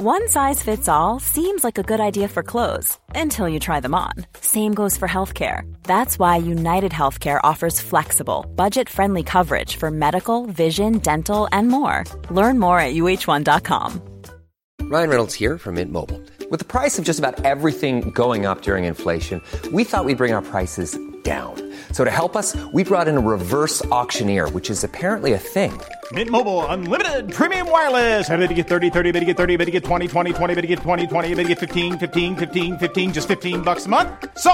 One size fits all seems like a good idea for clothes until you try them on. Same goes for healthcare. That's why United Healthcare offers flexible, budget friendly coverage for medical, vision, dental, and more. Learn more at uh1.com. Ryan Reynolds here from Mint Mobile. With the price of just about everything going up during inflation, we thought we'd bring our prices down. So to help us, we brought in a reverse auctioneer, which is apparently a thing. Mint Mobile unlimited premium wireless. Ready to get 30, 30, bit to get 30, bit to get 20, 20, 20, bit to get 20, 20, bit to get 15, 15, 15, 15 just 15 bucks a month. So,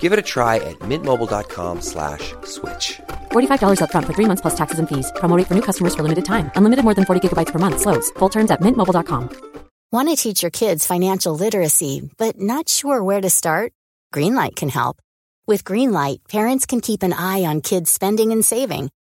Give it a try at mintmobile.com slash switch. $45 upfront for three months plus taxes and fees. Promo rate for new customers for limited time. Unlimited more than 40 gigabytes per month. Slows. Full terms at mintmobile.com. Want to teach your kids financial literacy, but not sure where to start? Greenlight can help. With Greenlight, parents can keep an eye on kids' spending and saving,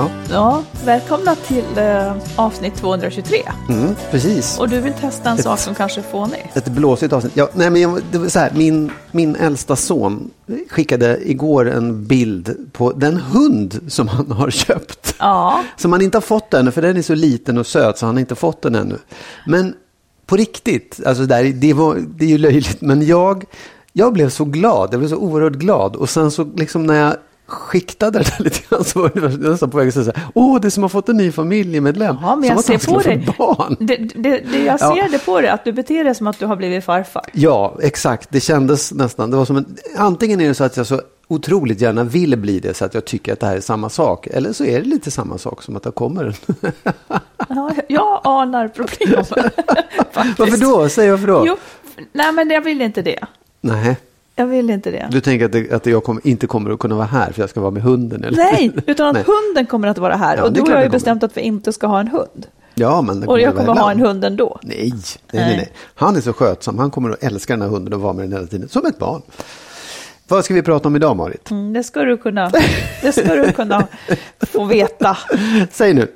Ja, Ja, välkomna till eh, avsnitt 223. mm, precis. Och du vill testa en sak som kanske är fånig. Ett blåsigt avsnitt. Ja, nej, men jag, det var så här, min, min äldsta son skickade igår en bild på den hund som han har köpt. Ja, Som han inte har fått ännu, för den är så liten och söt så han har inte fått den ännu. Men på riktigt, alltså där, det, var, det är ju löjligt, men jag, jag blev så glad, jag blev så oerhört glad. Och sen så liksom när jag skiktade det där lite grann så var jag nästan på väg att säga så åh, det är som har fått en ny familjemedlem. ja men Som jag han ser på dig. Barn. Det, det, det, jag Ja. ser det på dig, att du beter dig som att du har blivit farfar. Ja, exakt. Det kändes nästan. Det var som en, antingen är det så att jag så otroligt gärna vill bli det så att jag tycker att det här är samma sak. Eller så är det lite samma sak som att det kommer. Ja, jag anar problem. Varför då? Säg varför då? Jo, nej men jag vill inte det. Nej, Jag vill inte det. du tänker att, det, att jag kommer, inte kommer att kunna vara här för jag ska vara med hunden? Eller? Nej, utan att Nej. hunden kommer att vara här. Ja, och klart har ju det kommer. bestämt att vi inte ska ha en hund. Ja, men Och jag kommer ha en hund ändå. Nej, nej, nej, Nej. nej. Han är så skötsam. Han kommer att älska den här hunden och vara med den hela tiden. Som ett barn. Vad ska vi prata om idag, Marit? Mm, det ska du kunna, det ska du kunna få veta. Säg nu.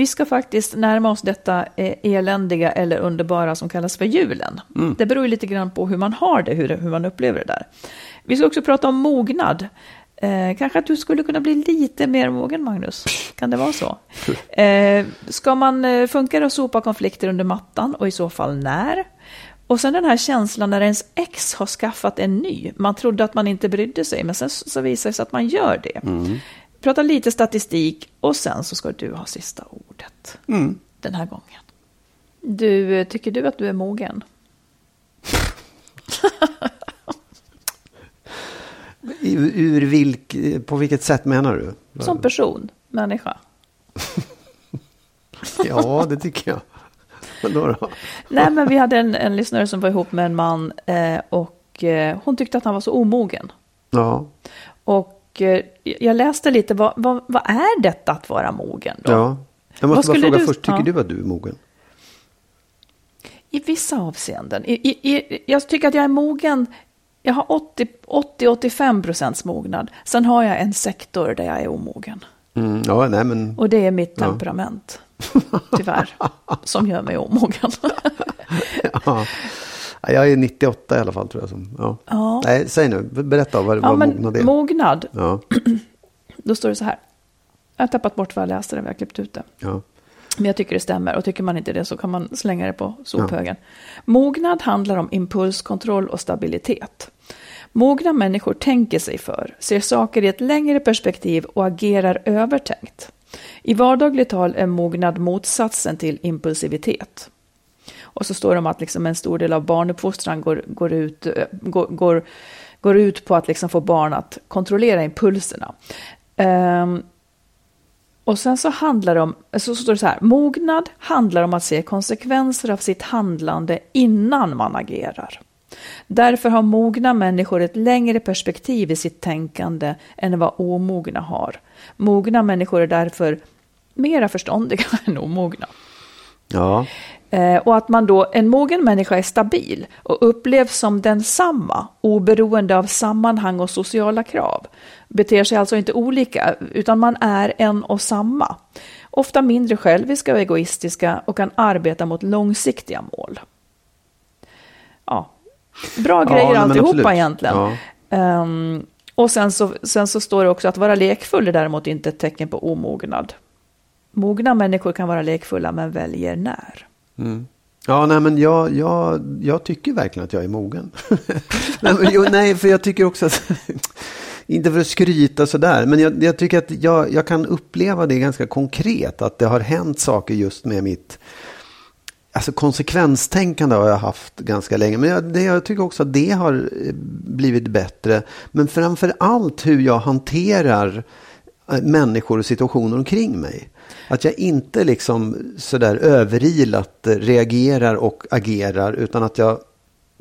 Vi ska faktiskt närma oss detta eh, eländiga eller underbara som kallas för julen. Det beror ju lite grann på hur man har det, hur, hur man upplever det där. Vi ska också prata om mognad. Eh, kanske att du skulle kunna bli lite mer mogen, Magnus? Kan det vara så? Eh, ska man eh, funka det att sopa konflikter under mattan och i så fall när? Och sen den här känslan när ens ex har skaffat en ny. Man trodde att man inte brydde sig, men sen så visar det sig att man gör det. Prata lite statistik och sen så ska du ha sista ordet den här gången. Du, tycker du att du är mogen? Ur, ur vilk, på vilket sätt menar du? Som person, människa? Ja, det tycker jag. Då då? Nej, men vi hade en, en lyssnare som var ihop med en man eh, och eh, hon tyckte att han var så omogen. Ja, Och eh, jag läste lite, vad, vad, vad är detta att vara mogen då? ja. Jag måste bara fråga du- först, tycker ja. du att du är mogen? I vissa avseenden. I, i, i, jag tycker att jag är mogen. Jag har 80-85 procents mognad. Sen har jag en sektor där jag är omogen. Mm, ja, nej men... Och det är mitt temperament. Tyvärr. Som gör mig omogen. Ja. Ja, Jag är 98 i alla fall tror jag. Som, ja. Ja. Nej, säg nu, berätta vad, ja, vad mognad är. mognad. ja, Då står det så här. Jag har tappat bort vad jag läste det, vi har klippt ut det. ja. Men jag tycker det stämmer och tycker man inte det så kan man slänga det på sophögen. Mognad handlar om impulskontroll och stabilitet. Mogna människor tänker sig för, ser saker i ett längre perspektiv och agerar övertänkt. I vardagligt tal är mognad motsatsen till impulsivitet. Och så står det om att liksom en stor del av barnuppfostran går, går, ut, eh, går, går, går ut på att liksom få barn att kontrollera impulserna. Ehm, och sen så handlar det om, så står det så här, mognad handlar om att se konsekvenser av sitt handlande innan man agerar. Därför har mogna människor ett längre perspektiv i sitt tänkande än vad omogna har. Mogna människor är därför mera förståndiga än omogna. Ja. Eh, och att man då, en mogen människa är stabil och upplevs som densamma oberoende av sammanhang och sociala krav. Beter sig alltså inte olika, utan man är en och samma. Ofta mindre själviska och egoistiska och kan arbeta mot långsiktiga mål. Ja, bra grejer nej, men alltihopa absolut. egentligen. Ja. Ehm, och sen så, sen så står det också att vara lekfull är däremot inte ett tecken på omognad. Mogna människor kan vara lekfulla men väljer när. Ja, nej, men jag, jag, jag tycker verkligen att jag är mogen. nej, men, jo, nej, för jag tycker också att, inte för att skryta sådär, men jag, jag tycker att jag, jag kan uppleva det ganska konkret, att det har hänt saker just med mitt Alltså konsekvenstänkande har jag haft ganska länge. Men jag, det, jag tycker också att det har eh, blivit bättre. Men framför allt hur jag hanterar eh, människor och situationer omkring mig. Att jag inte liksom sådär överilat reagerar och agerar. Utan att jag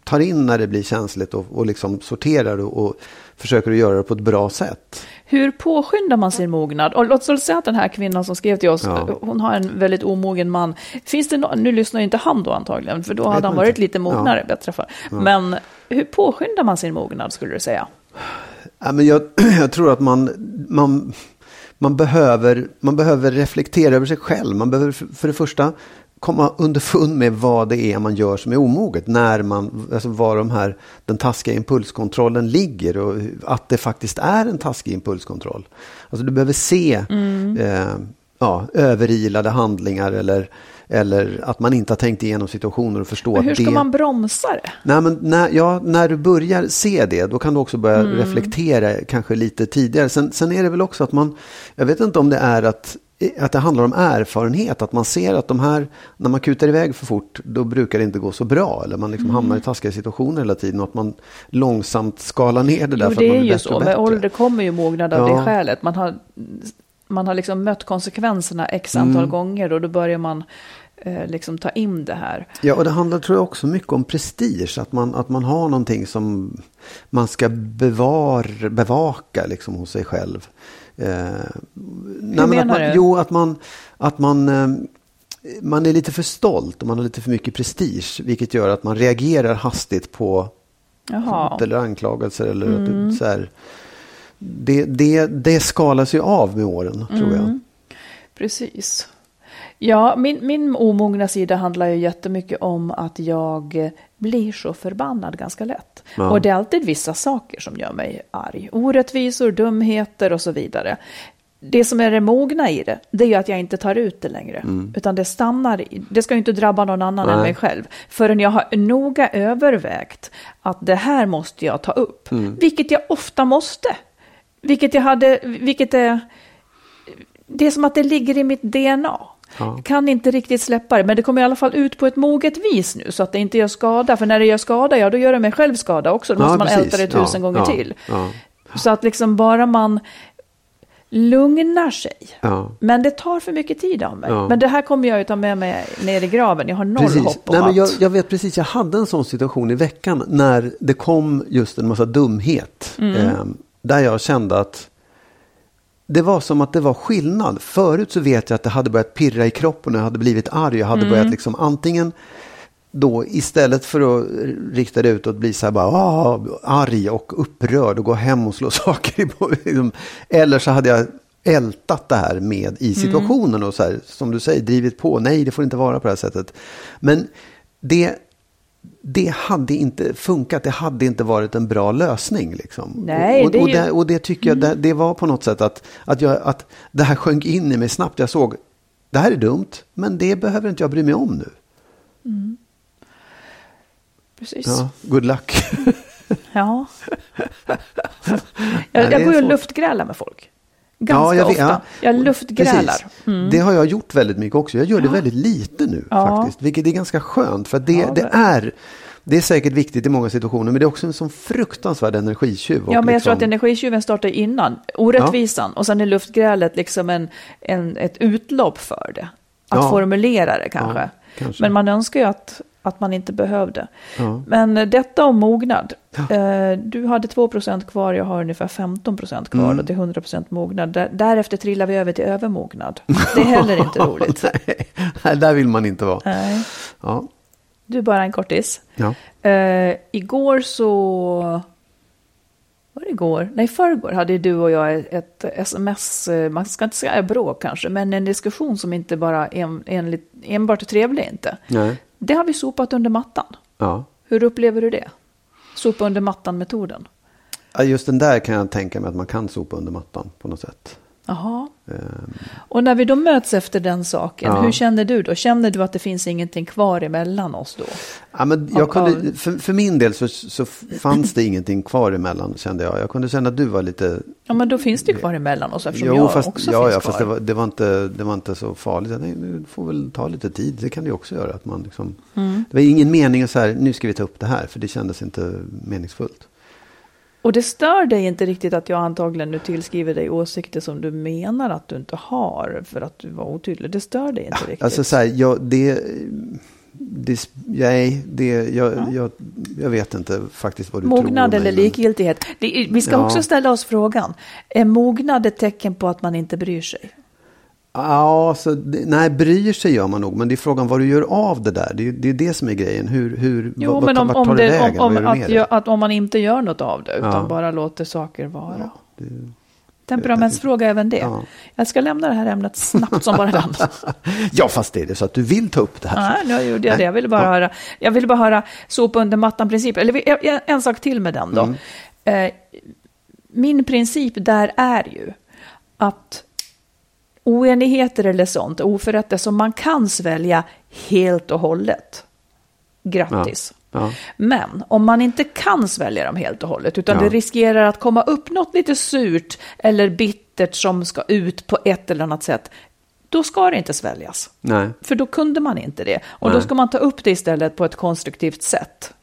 tar in när det blir känsligt och, och liksom sorterar och, och försöker att göra det på ett bra sätt. Hur påskyndar man sin mognad? Och låt oss säga att den här kvinnan som skrev till oss, Ja. hon har en väldigt omogen man. Finns det no nu lyssnar ju inte han då antagligen, för då hade han varit inte. lite mognare bättre för. Men hur påskyndar man sin mognad skulle du säga? Ja, men jag, jag tror att man, man, man, behöver, man behöver reflektera över sig själv. Man behöver för det första komma underfund med vad det är man gör som är omoget. När man, alltså var de här, den taskiga impulskontrollen ligger och att det faktiskt är en taskig impulskontroll. Alltså du behöver se eh, ja, överilade handlingar eller, eller att man inte har tänkt igenom situationer och förstå Men hur att ska det... man bromsa det? Nej, men när, ja, när du börjar se det, då kan du också börja Mm. reflektera kanske lite tidigare. Sen, sen är det väl också att man, jag vet inte om det är att, att det handlar om erfarenhet, att man ser att de här, när man kutar iväg för fort, då brukar det inte gå så bra. Eller man liksom hamnar Mm. i taskiga situationer hela tiden och att man långsamt skalar ner det där Jo, för att det man är blir ju bättre så. och Med ålder kommer ju mognad av Ja. det skälet. Man har, man har liksom mött konsekvenserna x antal Mm. gånger och då börjar man eh, liksom ta in det här. Ja, och det handlar tror jag också mycket om prestige. Att man, att man har någonting som man ska bevar, bevaka liksom hos sig själv. Eh, men menar att man, du? Jo, att man, att man, eh, man är lite för stolt och man har lite för mycket prestige. Vilket gör att man reagerar hastigt på Jaha. hot eller anklagelser. Eller det, så här, det, det, det skalas ju av med åren, tror jag. Precis. Ja, min, min omogna sida handlar ju jättemycket om att jag blir så förbannad ganska lätt. Ja. Och det är alltid vissa saker som gör mig arg. Orättvisor, dumheter och så vidare. Det som är det mogna i det, det är ju att jag inte tar ut det längre. Utan det stannar, i, det ska ju inte drabba någon annan än Nej. mig själv. Förrän jag har noga övervägt att det här måste jag ta upp. Vilket jag ofta måste. Vilket jag hade, vilket är det är som att det ligger i mitt DNA. Ja. Kan inte riktigt släppa det, men det kommer i alla fall ut på ett moget vis nu så att det inte gör skada. För när det gör skada, ja då gör det mig själv skada också. Då Ja, måste man precis. älta det tusen Ja, gånger till. Så att liksom bara man lugnar sig. Ja. Men det tar för mycket tid av mig. Ja. Men det här kommer jag ju ta med mig ner i graven. Jag har noll Precis. hopp om Nej, men att... jag, jag vet precis, jag hade en sån situation i veckan när det kom just en massa dumhet. Mm. Eh, där jag kände att det var som att det var skillnad. Förut så vet jag att det hade börjat pirra i kroppen och jag hade blivit arg. Jag hade Mm. börjat liksom antingen då istället för att rikta det utåt bli så här bara ah, arg och upprörd och gå hem och slå saker i liksom. Eller så hade jag ältat det här med i situationen och så här, som du säger, drivit på. Nej, det får inte vara på det här sättet. Men det, det hade inte funkat. Det hade inte varit en bra lösning. Liksom. Nej, och, och, ju- det, och det tycker jag, det, det var på något sätt att, att, jag, att det här sjönk in i mig snabbt. Jag såg, det här är dumt, men det behöver inte jag bry mig om nu. Precis. Ja, good luck. Ja. jag, jag går ju och luftgrälar med folk. Ganska Ja, jag ofta. ja. Jag luftgrälar. Precis. Det har jag gjort väldigt mycket också. Jag gör det väldigt lite nu Ja. faktiskt. Vilket är ganska skönt. För det, Ja, det det- är det är säkert viktigt i många situationer. Men det är också en sån fruktansvärd energitjuv. Ja, men jag tror liksom- att energitjuven startar innan, orättvisan, och sen är luftgrälet liksom en, en, ett utlopp för det. Att Ja. formulera det kanske. Ja, kanske. Men man önskar ju att, att man inte behövde. Men eh, detta om mognad. Eh, du hade 2% kvar, jag har ungefär 15% kvar Mm. och till 100% mognad. Där, därefter trillar vi över till övermognad. Det är heller inte roligt. Nej, där vill man inte vara. Nej. Ja. Du, bara en kortis. Ja. Eh, igår så... Var det igår? Nej, förrgår hade du och jag ett sms, eh, man ska inte säga bråk kanske, men en diskussion som inte bara en, enligt, enbart är trevlig inte. Nej. Det har vi sopat under mattan. Ja. Hur upplever du det? Sopa under mattan-metoden? Just den där kan jag tänka mig att man kan sopa under mattan på något sätt. Jaha. Ehm, Och när vi då möts efter den saken, Ja. hur känner du då? Känner du att det finns ingenting kvar emellan oss då? Ja, men jag kunde, för, för min del så, så fanns det ingenting kvar emellan kände jag. Jag kunde känna att du var lite... Ja, men då finns det ju kvar emellan oss eftersom Jo, jag fast, också ja, finns ja, kvar. fast det var, det, var inte, det var inte så farligt. Nej, det får väl ta lite tid. Det kan det ju också göra. Att man liksom, Mm. Det var ingen mening att så här, nu ska vi ta upp det här. För det kändes inte meningsfullt. Och det stör dig inte riktigt att jag antagligen nu tillskriver dig åsikter som du menar att du inte har för att du var otydlig. Det stör dig inte riktigt. Alltså så här, jag, det, det, nej, det, jag, jag, jag vet inte faktiskt vad du tror Mognad om mig, eller men- likgiltighet. Det, vi ska Ja. också ställa oss frågan, är mognad ett tecken på att man inte bryr sig? Ja, så, det- nej, bryr sig gör man nog. Men det är frågan vad du gör av det där. Det är det, är det som är grejen. Hur, hur, Jo, vad, men om, vart om, tar det det, om, vägen? om, med att, det? gö- att om man inte gör något av det, utan Ja. bara låter saker vara. det- Temperamentsfråga även det. Ja. Jag ska lämna det här ämnet snabbt som bara den. Ja, fast är det så att du vill ta upp det här? Nej, nu gjorde jag det. Jag ville bara Ja. höra, jag ville bara höra sopa under mattan-principen. Eller en, en sak till med den då. Mm. Eh, min princip där är ju att oenigheter eller sånt, oförrätter som man kan svälja helt och hållet. Grattis. Ja. Men om man inte kan svälja dem helt och hållet, utan Ja. det riskerar att komma upp något lite surt eller bittert som ska ut på ett eller annat sätt, då ska det inte sväljas. Nej. För då kunde man inte det. Och då Nej. ska man ta upp det istället på ett konstruktivt sätt.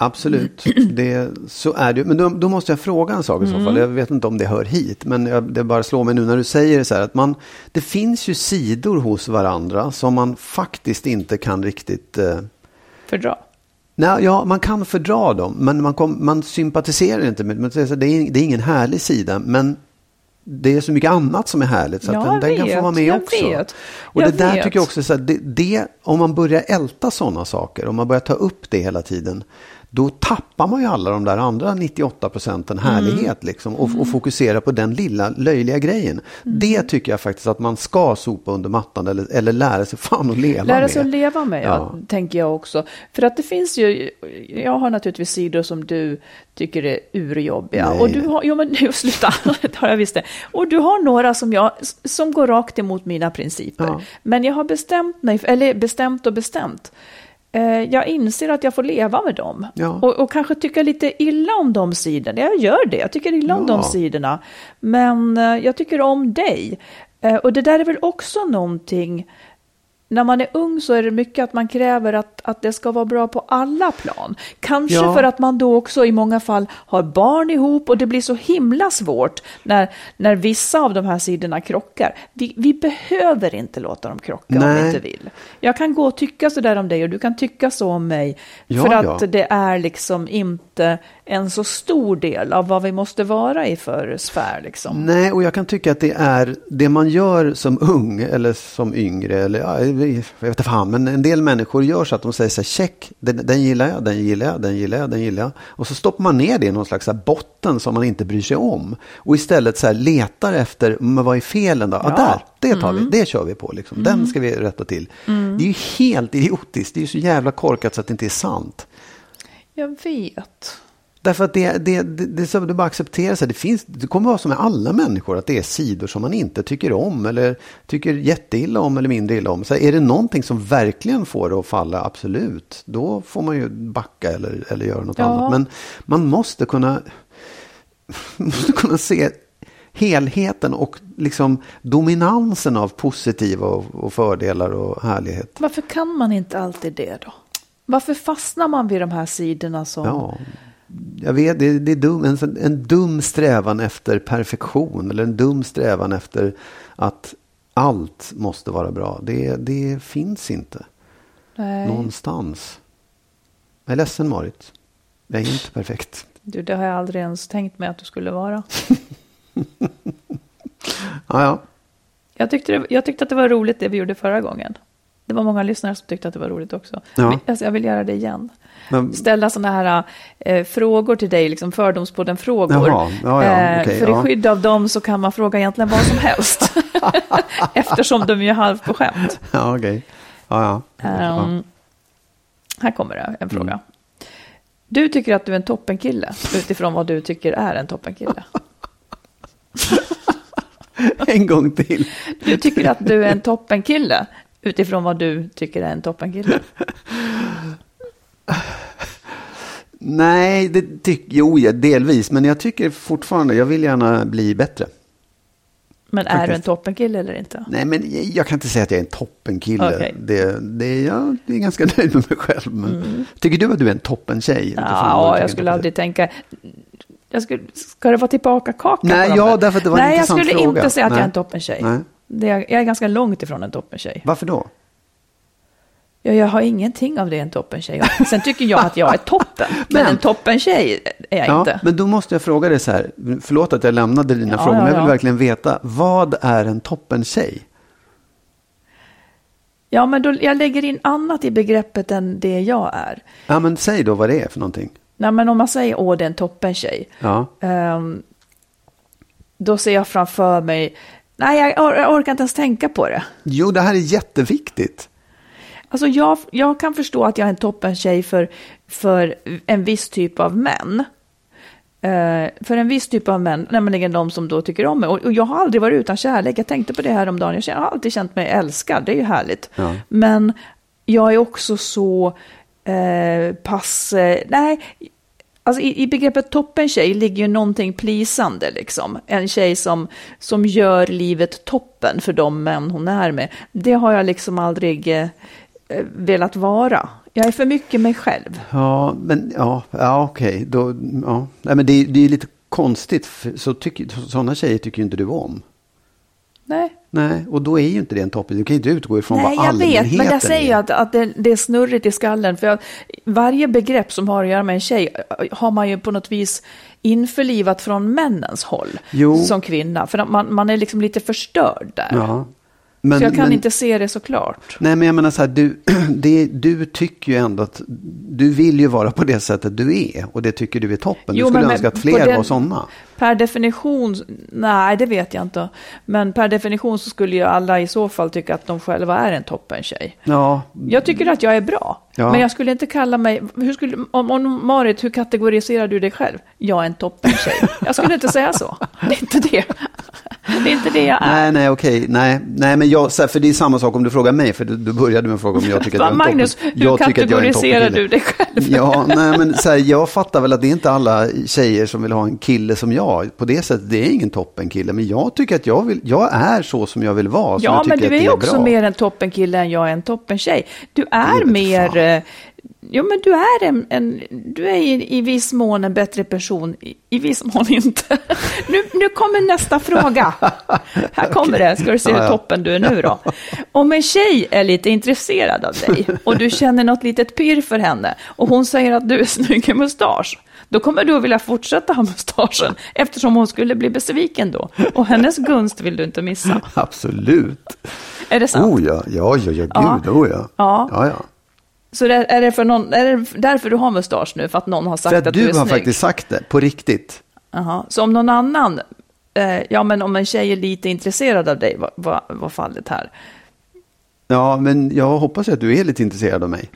Absolut, det, så är det. Men då, då måste jag fråga en sak i så Mm. fall. Jag vet inte om det hör hit, men jag, det bara slår mig nu när du säger det så här. Att man, det finns ju sidor hos varandra som man faktiskt inte kan riktigt... Eh, Fördra. nej, ja, man kan fördra dem, men man, kom, man sympatiserar inte med är- Det är, det är ingen härlig sida, men det är så mycket annat som är härligt så Ja, den, den jag kan få vet, vara med också. vet. Och det där vet. tycker jag också så här, det, det, om man börjar älta sådana saker, om man börjar ta upp det hela tiden, då tappar man ju alla de där andra 98 procenten härlighet Mm. liksom och, och fokuserar på den lilla löjliga grejen. Mm. Det tycker jag faktiskt att man ska sopa under mattan eller, eller lära sig fan att leva Lära med. sig att leva med, ja. Ja. tänker jag också. För att det finns ju, jag har naturligtvis sidor som du tycker är urjobbiga. Nej. Och du har, jo men nu sluta, det har jag visst det. Och du har några som jag, som går rakt emot mina principer. Ja. Men jag har bestämt mig, eller bestämt och bestämt. Eh, Jag inser att jag får leva med dem. Ja. Och, och kanske tycka lite illa om de sidorna. Jag gör det, jag tycker illa om Ja. de sidorna. Men eh, jag tycker om dig. Eh, Och det där är väl också någonting när man är ung så är det mycket att man kräver att, att det ska vara bra på alla plan. Kanske Ja. för att man då också i många fall har barn ihop och det blir så himla svårt när, när vissa av de här sidorna krockar. Vi, vi behöver inte låta dem krocka om Nej. vi inte vill. Jag kan gå och tycka så där om dig och du kan tycka så om mig. Ja, för ja. att det är liksom inte en så stor del av vad vi måste vara i för sfär. Liksom. Nej, och jag kan tycka att det är det man gör som ung eller som yngre. Eller, ja, jag vet inte fan, men en del människor gör så att de säger så här, check, den, den gillar jag, den gillar jag, den gillar jag, den gillar jag. Och så stoppar man ner det i någon slags botten som man inte bryr sig om. Och istället så här letar efter, men vad är felen då? Ja, Ja. där, det tar vi, det kör vi på. Liksom. Den ska vi rätta till. Det är ju helt idiotiskt, det är ju så jävla korkat så att det inte är sant. Jag vet. Därför att det, det, det, det, så, det bara accepterar sig. Det, finns, det kommer vara som med alla människor att det är sidor som man inte tycker om eller tycker jätteilla om eller mindre illa om. Så är det någonting som verkligen får det att falla, absolut, då får man ju backa eller, eller göra något Ja. annat. Men man måste kunna, måste kunna se helheten och liksom dominansen av positiva och, och fördelar och härlighet. Varför kan man inte alltid det då? Varför fastnar man vid de här sidorna som... Ja, jag vet, det, det är dum, en, en dum strävan efter perfektion eller en dum strävan efter att allt måste vara bra. Det, det finns inte. Nej. Någonstans. Jag är ledsen Marit. Jag är inte perfekt. Du, det har jag aldrig ens tänkt mig att du skulle vara. Ja, ja. Jag tyckte, det, jag tyckte att det var roligt det vi gjorde förra gången. Det var många lyssnare som tyckte att det var roligt också. Ja. Alltså, jag vill göra det igen. Men, Ställa sådana här eh, frågor till dig, liksom fördomspodden-frågor. Ja, ja, Eh, okej, för ja. i skydd av dem så kan man fråga egentligen vad som helst. Eftersom de är halvt på skämt. ja, okej. Ja, ja. Ehm, Här kommer det en fråga. Du tycker att du är en toppenkille utifrån vad du tycker är en toppenkille. En gång till. Du tycker att du är en toppenkille utifrån vad du tycker är en toppenkille. Nej, det tycker jo, ja, delvis. Men jag tycker fortfarande, jag vill gärna bli bättre. Men är du en Faktiskt. toppenkille eller inte? Nej, men jag kan inte säga att jag är en toppenkille. Okej. Det, det, jag är ganska nöjd med mig själv. Men Tycker du att du är en toppentjej? Mm. Ja, tycker jag skulle aldrig tänka... Jag skulle, ska det vara tillbaka kaka Nej, ja, där? därför att det var en Nej, jag intressant skulle fråga. inte säga att jag är Nej. en toppentjej. Nej. Det jag är ganska långt ifrån en toppentjej. Varför då? Ja, jag har ingenting av det en toppentjej. Sen tycker jag att jag är toppen. men, Men- en toppentjej är jag Ja, inte. men då måste jag fråga dig så här. Förlåt att jag lämnade dina Ja, frågor, men ja, jag vill verkligen veta. Vad är en toppentjej? Ja, men då, jag lägger in annat i begreppet än det jag är. Ja, men säg då vad det är för någonting. Nej, men om man säger åh, det är en toppentjej. Ja. ehm, då ser jag framför mig... Nej, jag, or- jag orkar inte ens tänka på det. Jo, det här är jätteviktigt. Alltså jag, jag kan förstå att jag är en toppentjej för, för en viss typ av män. Eh, för en viss typ av män, nämligen de som då tycker om mig. Och, och jag har aldrig varit utan kärlek. Jag tänkte på det här om dagen. Jag har alltid känt mig älskad. Det är ju härligt. Ja. Men jag är också så eh, pass... Eh, nej, Alltså i, i begreppet toppentjej ligger ju någonting plisande liksom. En tjej som, som gör livet toppen för de män hon är med. Det har jag liksom aldrig velat vara. Jag är för mycket mig själv. Ja, men ja, ja okej. Då, ja. Nej, men det, det är lite konstigt. För, så tycker, sådana tjejer tycker ju inte du om. Nej, Nej, och då är ju inte det en toppen. Du kan ju inte utgå ifrån Nej vad jag vet, allmänheten men jag säger ju är. att, att det, det är snurrigt i skallen. För jag, varje begrepp som har att göra med en tjej eh, har man ju på något vis införlivat från männens håll Jo. som kvinna. För man, man är liksom lite förstörd där. Ja. Men, så jag kan men, inte se det så klart. Nej, men jag menar så här, du, det, du tycker ju ändå att du vill ju vara på det sättet du är. Och det tycker du är toppen. Jo, du skulle men- önska att fler den- var sådana. Per definition, nej det vet jag inte. Men per definition så skulle ju alla i så fall tycka att de själva är en toppentjej. Ja, Jag tycker att jag är bra. Ja. Men jag skulle inte kalla mig, hur skulle, om, om Marit, hur kategoriserar du dig själv? Jag är en toppentjej. Jag skulle inte säga så. Det är inte det. Det är inte det jag är. nej, nej, okej. Nej, nej, men jag, för det är samma sak om du frågar mig. För du, du började med att fråga om jag tycker att jag är en Magnus, toppen. hur jag är en kategoriserar du dig själv? Ja, nej, men så här, jag fattar väl att det är inte alla tjejer som vill ha en kille som jag. På det sättet, det är ingen toppenkille. Men jag tycker att jag, vill, jag är så som jag vill vara. Ja, jag men du det är också bra. mer en toppenkille än jag är en toppentjej. Du är mer... fan. eh, Jo, men du är en, en du är i, i viss mån en bättre person, i, i viss mån inte. Nu, nu kommer nästa fråga. Här kommer det, ska du se hur Ja, ja. toppen du är nu då. Om en tjej är lite intresserad av dig och du känner något litet pirr för henne och hon säger att du är snygg i mustasch, då kommer du att vilja fortsätta ha mustaschen eftersom hon skulle bli besviken då. Och hennes gunst vill du inte missa. Absolut. Är det sant? Oh ja, ja, ja, ja, Ja. gud, oh ja. Ja. ja, ja. Så det, är, det för någon, är det därför du har mustasch nu? För att någon har sagt att, att du är du snygg? har faktiskt sagt det, på riktigt. Jaha. Så om någon annan, eh, ja men om en tjej är lite intresserad av dig, vad vad- vad fallet här? Ja, men jag hoppas att du är lite intresserad av mig.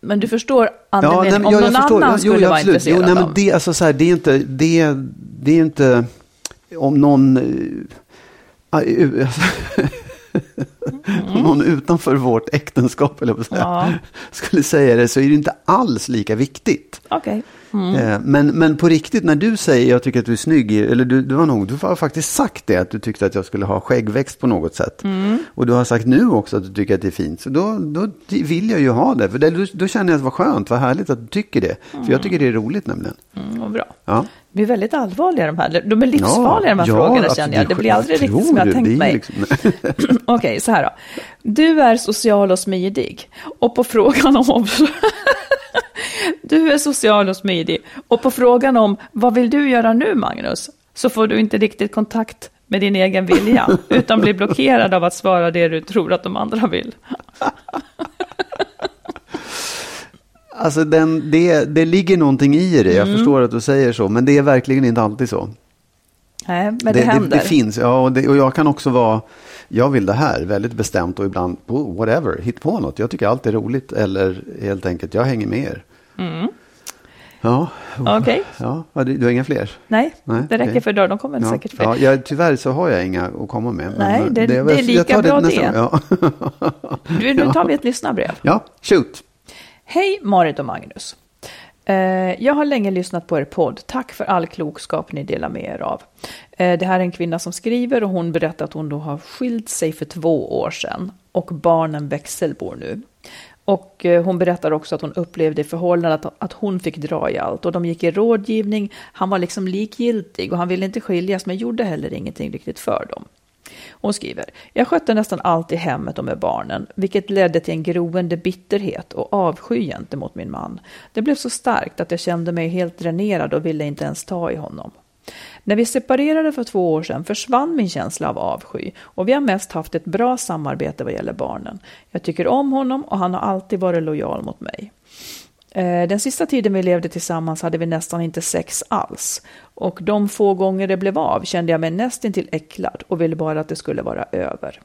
Men du förstår Ja, andemeningen, nej, men om jag- någon förstår. annan Jo, skulle ja, vara intresserad jo, nej, men det, alltså, så här, det är inte, det, det är inte, om någon, u- alltså, om någon utanför vårt äktenskap, eller säga, Ja. skulle säga det, så är det inte alls lika viktigt. Okej. Eh, Men, men på riktigt, när du säger jag tycker att du är snygg, eller du, du, har nog, du har faktiskt sagt det, att du tyckte att jag skulle ha skäggväxt på något sätt. Och du har sagt nu också att du tycker att det är fint. Så då, då vill jag ju ha det, för det, då, då känner jag att vad skönt, vad härligt att du tycker det. För jag tycker det är roligt nämligen. Mm, vad bra. Ja. De är väldigt allvarliga de här. De är livsfarliga de här Ja, frågorna ja, känner jag. Det blir aldrig riktigt som jag har tänkt mig. liksom- Okej, så här då. Du är social och smidig. Och på frågan om... du är social och smidig. Och på frågan om vad vill du göra nu, Magnus? Så får du inte riktigt kontakt med din egen vilja. utan blir blockerad av att svara det du tror att de andra vill. Alltså den, det, det ligger någonting i det, jag Mm. förstår att du säger så, men det är verkligen inte alltid så. Nej, men det, händer. Det, finns, ja, och, det, och jag kan också vara, jag vill det här, väldigt bestämt och ibland, oh, whatever, hit på något. Jag tycker allt är roligt eller helt enkelt, jag hänger med er. Ja, Mm. Ja, vad, du du har inga fler? Nej, Nej, det räcker okej. för idag. De kommer Ja, säkert fler. ja, jag, tyvärr så har jag inga att komma med. Nej, eh, det- är- det är lika bra det. gång, Ja. Nu, nu tar vi ett lyssnarbrev. ja, shoot. Hej Marit och Magnus. Eh, jag har länge lyssnat på er podd. Tack för all klokskap ni delar med er av. Eh, det här är en kvinna som skriver och hon berättar att hon då har skilt sig för två år sedan och barnen växelbor nu. Och eh, hon berättar också att hon upplevde i förhållandet att, att hon fick dra i allt och de gick i rådgivning. Han var liksom likgiltig och han ville inte skiljas men gjorde heller ingenting riktigt för dem. Hon skriver, jag skötte nästan allt i hemmet och med barnen, vilket ledde till en groende bitterhet och avsky gentemot min man. Det blev så starkt att jag kände mig helt dränerad och ville inte ens ta i honom. När vi separerade för två år sedan försvann min känsla av avsky och vi har mest haft ett bra samarbete vad gäller barnen. Jag tycker om honom och han har alltid varit lojal mot mig. Eh, den sista tiden vi levde tillsammans hade vi nästan inte sex alls. Och de få gånger det blev av kände jag mig nästintill äcklad och ville bara att det skulle vara över.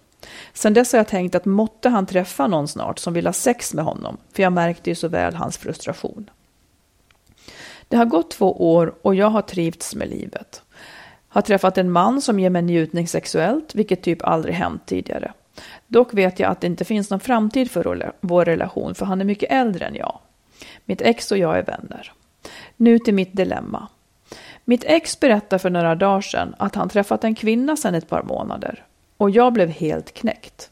Sen dess har jag tänkt att måtte han träffa någon snart som vill ha sex med honom, för jag märkte ju så väl hans frustration. Det har gått två år och jag har trivts med livet. Har träffat en man som ger mig njutning sexuellt, vilket typ aldrig hänt tidigare. Dock vet jag att det inte finns någon framtid för vår relation, för han är mycket äldre än jag. Mitt ex och jag är vänner. Nu till mitt dilemma. Mitt ex berättade för några dagar sedan att han träffat en kvinna sedan ett par månader. Och jag blev helt knäckt.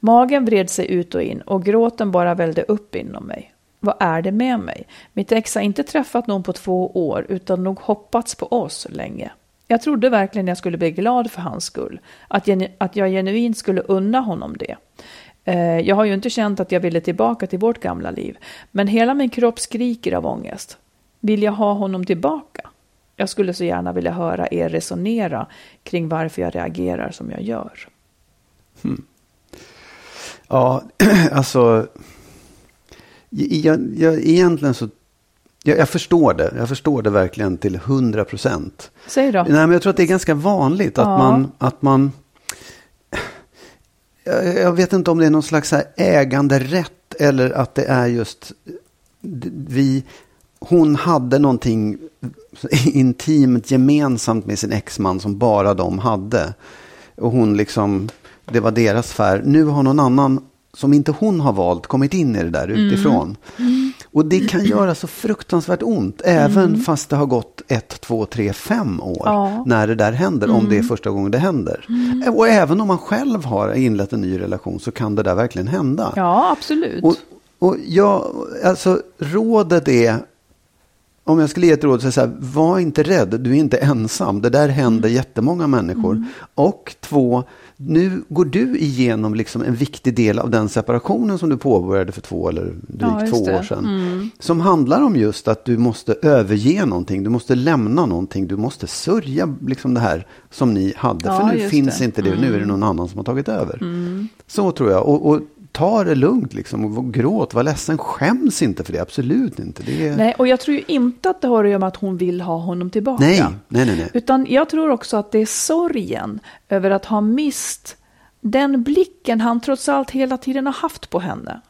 Magen vred sig ut och in och gråten bara vällde upp inom mig. Vad är det med mig? Mitt ex har inte träffat någon på två år utan nog hoppats på oss länge. Jag trodde verkligen jag skulle bli glad för hans skull. Att, genu- att jag genuint skulle unna honom det. Eh, Jag har ju inte känt att jag ville tillbaka till vårt gamla liv. Men hela min kropp skriker av ångest. Vill jag ha honom tillbaka? Jag skulle så gärna vilja höra er resonera kring varför jag reagerar som jag gör. Ja, alltså. Jag, jag, egentligen så. Jag, jag förstår det. Jag förstår det verkligen till hundra procent. Säg då. Nej, men jag tror att det är ganska vanligt att Ja. man... Att man jag, vet inte om det är någon slags här äganderätt eller att det är just vi... Hon hade någonting intimt gemensamt med sin exman som bara de hade. Och hon liksom, det var deras sfär. Nu har någon annan som inte hon har valt kommit in i det där utifrån. Och det kan göra så fruktansvärt ont, även fast det har gått ett, två, tre, fem år Ja. när det där händer, om det är första gången det händer. Och även om man själv har inlett en ny relation så kan det där verkligen hända. Ja, absolut. Och, och jag, alltså rådet är, om jag skulle ge ett råd så är det så här, var inte rädd, du är inte ensam. Det där händer Mm. jättemånga människor. Och två, nu går du igenom liksom en viktig del av den separationen som du påbörjade för två eller drygt Ja, två det. Mm. år sedan. Som handlar om just att du måste överge någonting, du måste lämna någonting, du måste sörja liksom det här som ni hade. Ja, för nu finns det. inte det, nu är det någon annan som har tagit över. Så tror jag. Och, och ta det lugnt liksom. Och gråt, var ledsen. Skäms inte för det. Absolut inte. Det är... Nej, och jag tror ju inte att det har att göra med att hon vill ha honom tillbaka. nej, nej, nej. nej. Utan jag tror också att det är sorgen över att ha mist den blicken han trots allt hela tiden har haft på henne.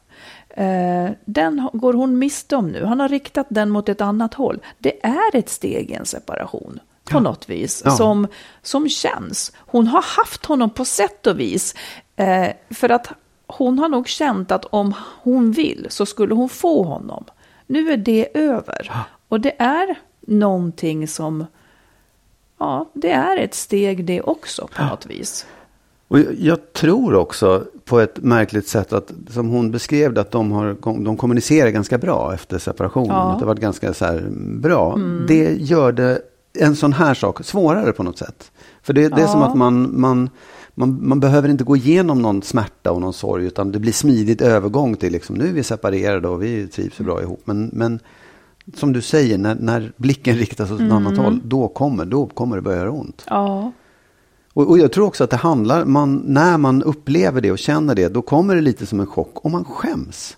Eh, Den går hon miste om nu. Han har riktat den mot ett annat håll. Det är ett steg i en separation på något vis Ja. som, som känns. Hon har haft honom på sätt och vis. Eh, för att hon har nog känt att om hon vill så skulle hon få honom. Nu är det över. Och det är någonting som, ja, det är ett steg det också på något vis. Och jag, tror också på ett märkligt sätt att som hon beskrev det att de, har, de kommunicerar ganska bra efter separationen. Ja. Mm. Att det har varit ganska så bra. Det gör det en sån här sak svårare på något sätt. För det, det är som Ja. att man, man, man, man behöver inte gå igenom någon smärta och någon sorg, utan det blir smidigt övergång till liksom, nu är vi separerade och vi trivs så bra ihop. Men, men som du säger, när, när blicken riktas åt ett annat håll, då kommer, då kommer det börja göra ont. Ja. Och, och jag tror också att det handlar, man, när man upplever det och känner det, då kommer det lite som en chock och man skäms.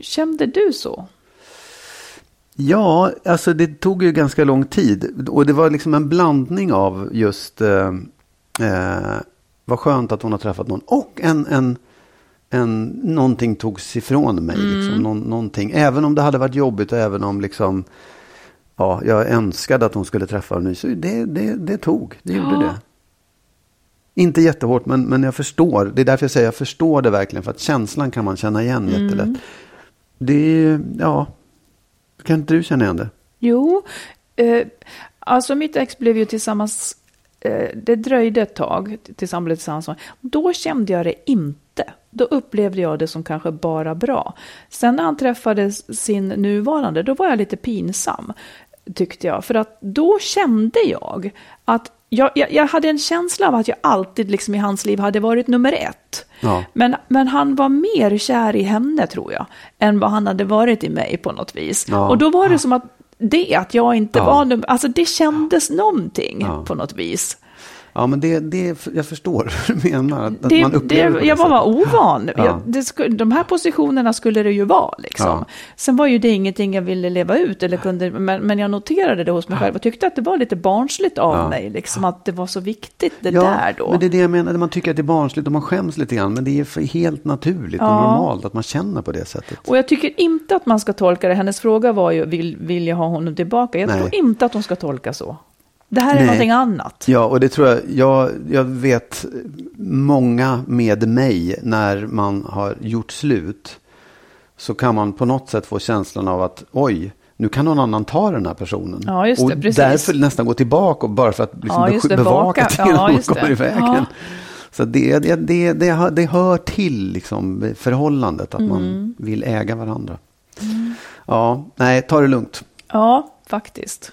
Kände du så? Ja, alltså det tog ju ganska lång tid. Och det var liksom en blandning av just eh, eh, vad skönt att hon har träffat någon och en, en, en någonting togs ifrån mig. Liksom, någon, någonting. Även om det hade varit jobbigt och även om liksom, ja, jag önskade att hon skulle träffa ny. Så det, det, det tog, det gjorde Ja. det. Inte jättehårt, men, men jag förstår. Det är därför jag säger jag förstår det verkligen. För att känslan kan man känna igen jättelätt. Det är, ja, kan inte du känna igen det? Jo, eh, alltså mitt ex blev ju tillsammans, det dröjde ett tag tills han blev tillsammans med. Då kände jag det inte. Då upplevde jag det som kanske bara bra. Sen när han träffade sin nuvarande, då var jag lite pinsam, tyckte jag. För att då kände jag att jag, jag, jag hade en känsla av att jag alltid liksom i hans liv hade varit nummer ett. Ja. Men, men han var mer kär i henne, tror jag, än vad han hade varit i mig på något vis. Ja. Och då var det som att det, att jag inte Ja. var nummer, alltså det kändes någonting Ja. på något vis. Ja, men det, det, jag förstår vad du menar. Att Det, man upplever det, jag var sättet. ovan. Ja. Jag, det sku, de här positionerna skulle det ju vara. Liksom. Ja. Sen var ju det ingenting jag ville leva ut, eller kunde, men, men jag noterade det hos mig själv och tyckte att det var lite barnsligt av Ja. mig, liksom, att det var så viktigt det Ja, där då. men det är det jag menar. Man tycker att det är barnsligt och man skäms lite grann. Men det är helt naturligt och normalt att man känner på det sättet. Och jag tycker inte att man ska tolka det. Hennes fråga var ju, vill, vill jag ha honom tillbaka? Jag Nej. tror inte att hon ska tolka så. Det här är Nej. någonting annat. Ja, och det tror jag, jag, jag vet många med mig när man har gjort slut. Så kan man på något sätt få känslan av att oj, nu kan någon annan ta den här personen. Ja, just det, och precis. därför nästan gå tillbaka och bara för att liksom Ja, det, bevaka ingen Ja, annan just det. kommer i vägen. Ja. Så det, det, det, det, det hör till liksom förhållandet att Mm. man vill äga varandra. Ja, nej, ta det lugnt. Ja, faktiskt.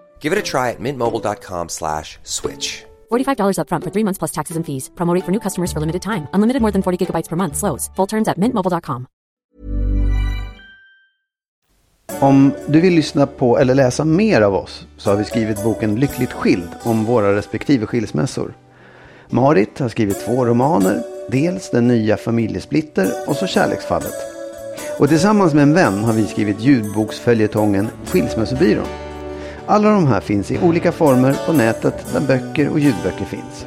Give it a try at mintmobile.com slash switch. $45 upfront for three months plus taxes and fees. Promo rate for new customers for limited time. Unlimited more than 40 gigabytes per month. Slows. Full terms at mintmobile.com. Om du vill lyssna på eller läsa mer av oss så har vi skrivit boken Lyckligt skild om våra respektive skilsmässor. Marit har skrivit två romaner, dels Den nya familjesplitter och så Kärleksfallet. Och tillsammans med en vän har vi skrivit ljudboksföljetongen Skilsmässobyrån. Alla de här finns i olika former på nätet där böcker och ljudböcker finns.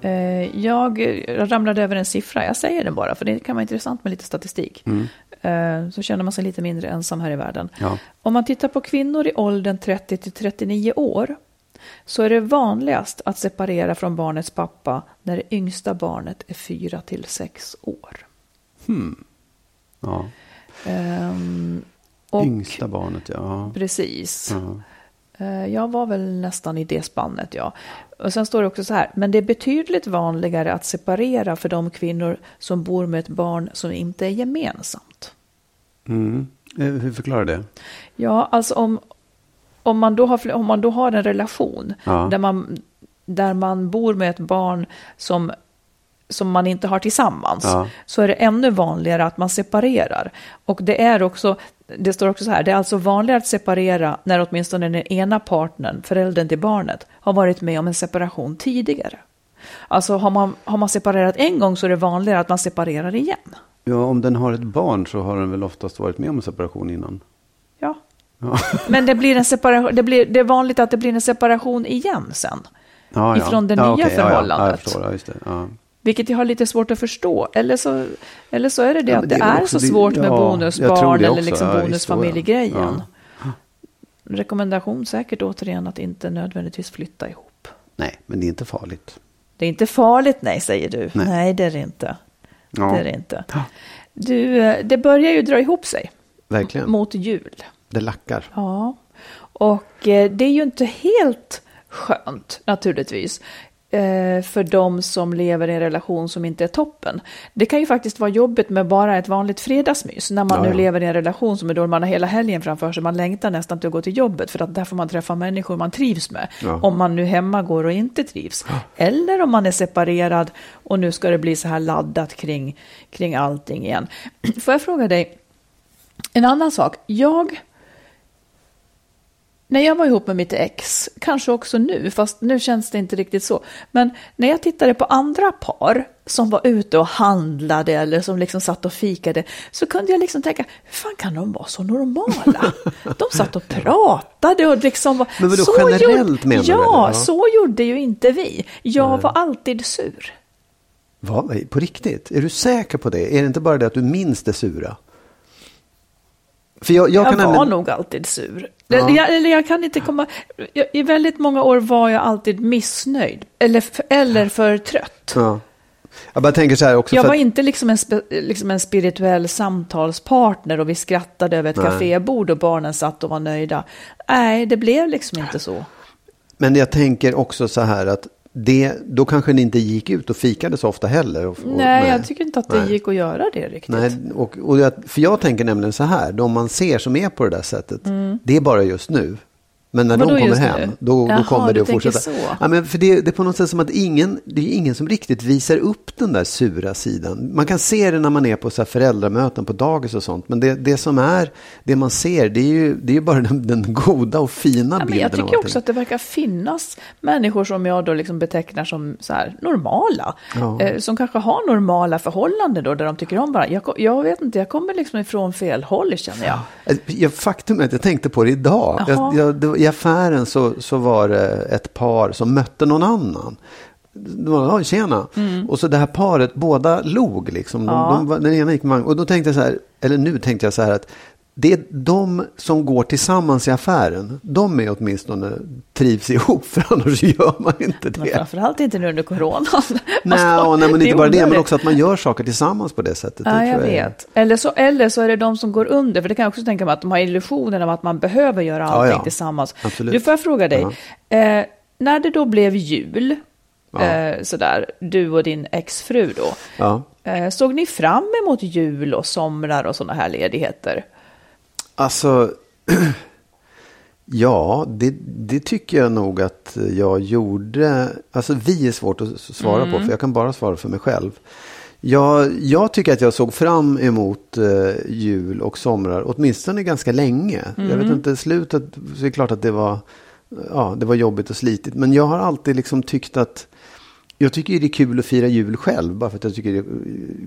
Eh, Jag ramlade över en siffra, jag säger den bara, för det kan vara intressant med lite statistik. Eh, Så känner man sig lite mindre ensam här i världen. Ja. Om man tittar på kvinnor i åldern 30 till 39 år så är det vanligast att separera från barnets pappa när det yngsta barnet är 4 till 6 år. Ja. Ehm, och Yngsta barnet, ja. Precis. ja. Eh, Jag var väl nästan i det spannet, ja. Och sen står det också så här, men det är betydligt vanligare att separera för de kvinnor som bor med ett barn som inte är gemensamt. Mm. Eh, Hur förklarar det? Ja, alltså om, om, man, då har, om man då har en relation Ja. där, man, där man bor med ett barn som, som man inte har tillsammans, Ja. så är det ännu vanligare att man separerar. Och det är också, det står också så här, det är alltså vanligare att separera när åtminstone den ena partnern, föräldern till barnet, har varit med om en separation tidigare. Alltså har man, har man separerat en gång så är det vanligare att man separerar igen. Ja, om den har ett barn så har den väl oftast varit med om en separation innan. Ja. Ja. Men det, blir en separation, det, blir, det är vanligt att det blir en separation igen sen. Ja, Ifrån det ja, nya Ja, ja, förhållandet. förstår, ja, just det. Vilket jag har lite svårt att förstå. Eller så, eller så är det det Ja, att det, det är så det- svårt med ja, bonusbarn eller liksom Ja, bonusfamiljegrejen. Rekommendation säkert återigen att inte nödvändigtvis flytta ihop. Nej, men det är inte farligt. Det är inte farligt, nej, säger du. Nej. Nej, det är det inte. Det är det inte. Du, eh, det börjar ju dra ihop sig verkligen. mot jul. Det lackar. Ja, och eh, det är ju inte helt skönt naturligtvis för de som lever i en relation som inte är toppen. Det kan ju faktiskt vara jobbigt med bara ett vanligt fredagsmys när man Ja, nu ja. lever i en relation som är då man har hela helgen framför sig. Man längtar nästan till att gå till jobbet för att där får man träffa människor man trivs med. Ja. Om man nu hemma går och inte trivs. Eller om man är separerad och nu ska det bli så här laddat kring, kring allting igen. Får jag fråga dig, en annan sak. Jag när jag var ihop med mitt ex, kanske också nu, fast nu känns det inte riktigt så. Men när jag tittade på andra par som var ute och handlade eller som liksom satt och fikade, så kunde jag liksom tänka, hur fan kan de vara så normala? De satt och pratade och liksom var... Men vadå, så generellt gjorde- menar du, Ja? Ja. så gjorde ju inte vi. Jag var alltid sur. Vad? På riktigt? Är du säker på det? Är det inte bara det att du minns det sura? För jag, jag, Jag, var nämligen... nog alltid sur. Ja. Jag, eller jag kan inte komma... Jag, I väldigt många år var jag alltid missnöjd. Eller, eller för trött. Ja. Jag bara tänker så här också. Jag var att- inte liksom en, liksom en spirituell samtalspartner och vi skrattade över ett Nej. kafébord och barnen satt och var nöjda. Nej, det blev liksom inte så. Men jag tänker också så här att det, då kanske ni inte gick ut och fikade så ofta heller. Och, och, nej, jag tycker inte att det Nej. gick att göra det riktigt. Nej, och, och jag, för jag tänker nämligen så här, de man ser som är på det där sättet, det är bara just nu. Men när. Vadå de kommer hem, då, Jaha, då kommer det att fortsätta. så. Ja, men för det, det är på något sätt som att ingen, det är ingen som riktigt visar upp den där sura sidan. Man kan se det när man är på så här föräldramöten på dagis och sånt. Men det, det som är, det man ser, det är ju, det är ju bara den, den goda och fina Ja, men bilden. jag tycker också att det verkar finnas människor som jag då liksom betecknar som så här normala. Ja. Eh, som kanske har normala förhållanden då, där de tycker om varandra. Jag, jag vet inte, jag kommer liksom ifrån fel håll känner jag. Jag, faktum är att jag tänkte på det idag. Jaha. Jag, jag, det, var- I affären så, så var det ett par som mötte någon annan. Det var, tjena. Och så det här paret, båda log liksom. De, Mm. Ja. de, den ena gick vagn. Och då tänkte jag så här, eller nu tänkte jag så här att det är de som går tillsammans i affären. De är åtminstone trivs ihop, för annars gör man inte Men det. framförallt inte nu under coronan. Nej, och nej, men Det är inte bara det, men också att man gör saker tillsammans på det sättet. Det Ja, tror jag är- vet. Eller så, eller så är det de som går under, för det kan jag också tänka mig att de har illusionen av att man behöver göra allting ja. tillsammans. Absolut. Du, får jag fråga dig, eh, när det då blev jul, Ja. eh, sådär, du och din exfru då, Ja. eh, såg ni fram emot jul och somrar och sådana här ledigheter? Alltså, ja, det, det tycker jag nog att jag gjorde. Alltså vi är svårt att svara på, för jag kan bara svara för mig själv. Jag, jag tycker att jag såg fram emot eh, jul och somrar, åtminstone ganska länge. Jag vet inte, slutet, så är det klart att det var, ja, det var jobbigt och slitigt. Men jag har alltid liksom tyckt att jag tycker det är kul att fira jul själv, bara för att jag tycker det är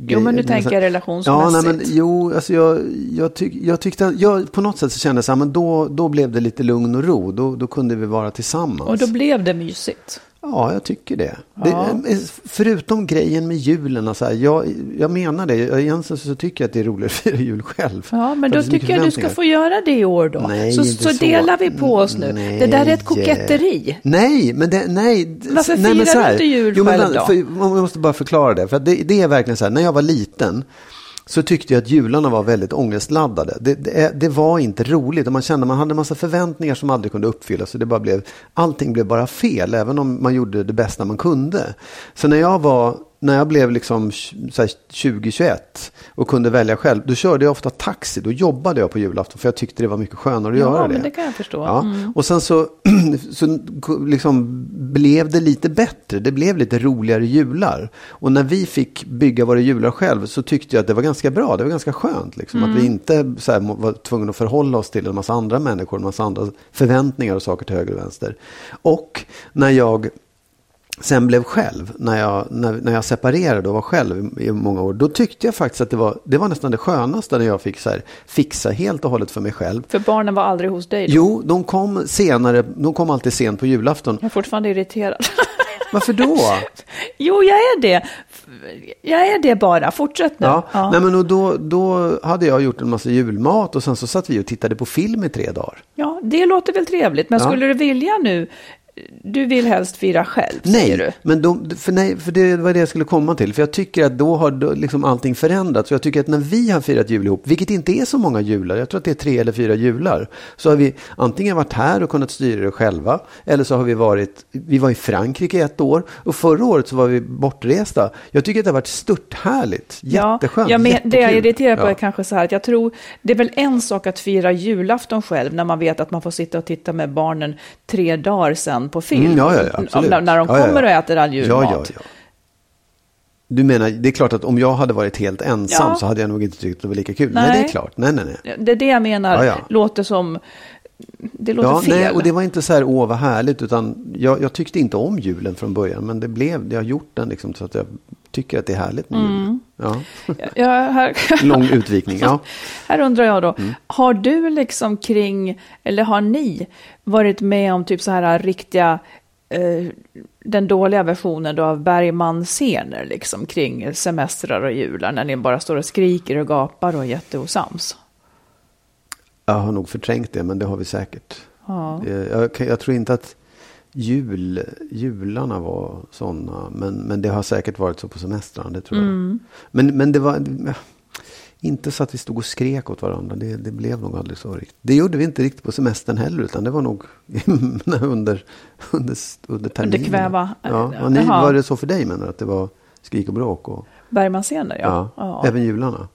Jo, men grejer- tänker jag Ja, nej, relationsmässigt. men jo, alltså jag, jag, tyck, jag tyckte att, jag, på något sätt så kände jag så här, men då, då blev det lite lugn och ro, då, då kunde vi vara tillsammans. Och då blev det mysigt. Ja, jag tycker det. det förutom grejen med julen. och Så här, jag, jag menar det. Egentligen så tycker jag att det är roligare att fira jul själv. Ja, men då tycker jag du ska få göra det i år då. Nej, så, så så. delar vi på oss nu. Nej. Det där är ett koketteri. Nej, men det, nej. Varför nej, firar du inte jul jo, men själv då? För, man måste bara förklara det. För det, det är verkligen så här, när jag var liten så tyckte jag att jularna var väldigt ångestladdade. Det, det, det var inte roligt och man kände man hade en massa förväntningar som aldrig kunde uppfyllas. Så det bara blev, allting blev bara fel, även om man gjorde det bästa man kunde. Så när jag var när jag blev liksom 20-21 och kunde välja själv, då körde jag ofta taxi. Då jobbade jag på julafton för jag tyckte det var mycket skönare att Ja, göra det. men det kan jag förstå. Ja. Mm. Och sen så, så liksom blev det lite bättre. Det blev lite roligare jular. Och när vi fick bygga våra jular själv så tyckte jag att det var ganska bra. Det var ganska skönt. Liksom, Att Mm. vi inte så här, var tvungna att förhålla oss till en massa andra människor, en massa andra förväntningar och saker till höger och vänster. Och när jag sen blev själv, när jag, när, när jag separerade och var själv i, i många år, då tyckte jag faktiskt att det var, det var nästan det skönaste när jag fick så här, fixa helt och hållet för mig själv. För barnen var aldrig hos dig då. Jo, de kom senare, de kom alltid sent på julafton. Jag är fortfarande irriterad. Varför då? jo, jag är det. Jag är det bara. Fortsätt nu. Ja, Nej, men och då, då hade jag gjort en massa julmat och sen så satt vi och tittade på film i tre dagar. Ja, det låter väl trevligt. Men Ja. skulle du vilja nu, du vill helst fira själv, säger du? Nej, men de, för, nej, för det var det jag skulle komma till. För jag tycker att då har då liksom allting förändrats. Och jag tycker att när vi har firat jul ihop, vilket inte är så många jular, jag tror att det är tre eller fyra jular, så har vi antingen varit här och kunnat styra det själva, eller så har vi varit, vi var i Frankrike ett år, och förra året så var vi bortresta. Jag tycker att det har varit stört härligt, jätteskönt, ja, men Det jag är irriterad på Ja. är kanske så här att jag tror, det är väl en sak att fira julafton själv när man vet att man får sitta och titta med barnen tre dagar sen på film. Mm, ja, ja, ja, absolut. när, när de kommer och äter all julmat. Du menar, det är klart att om jag hade varit helt ensam så hade jag nog inte tyckt det var lika kul. Nej, Nej. det är klart. Nej, nej, nej. Det är det jag menar, låter som, det låter Ja, fel. nej, och det var inte så här, åh vad härligt, utan jag, jag tyckte inte om julen från början, men det blev, jag har gjort den liksom så att jag tycker att det är härligt med Mm. julen. Ja. Ja, här, Lång utvikning, ja. här undrar jag då, Mm. har du liksom kring, eller har ni varit med om typ så här riktiga, eh, den dåliga versionen då av Bergman-scener liksom kring semestrar och jular, när ni bara står och skriker och gapar och är jätteosams? Jag har nog förträngt det, men det har vi säkert. Ja. Det- Jag, kan- jag tror inte att jul, jularna var sådana, men, men det har säkert varit så på semestrarna, det tror jag. Mm. Men, men det var inte så att vi stod och skrek åt varandra, det, det blev nog aldrig så riktigt. Det gjorde vi inte riktigt på semestern heller, utan det var nog under, under, under terminen. kväva. Ja, och ni, var det så för dig menar du, att det var skrik och bråk? Och, Bergman-scener, ja. ja, ja. Även jularna?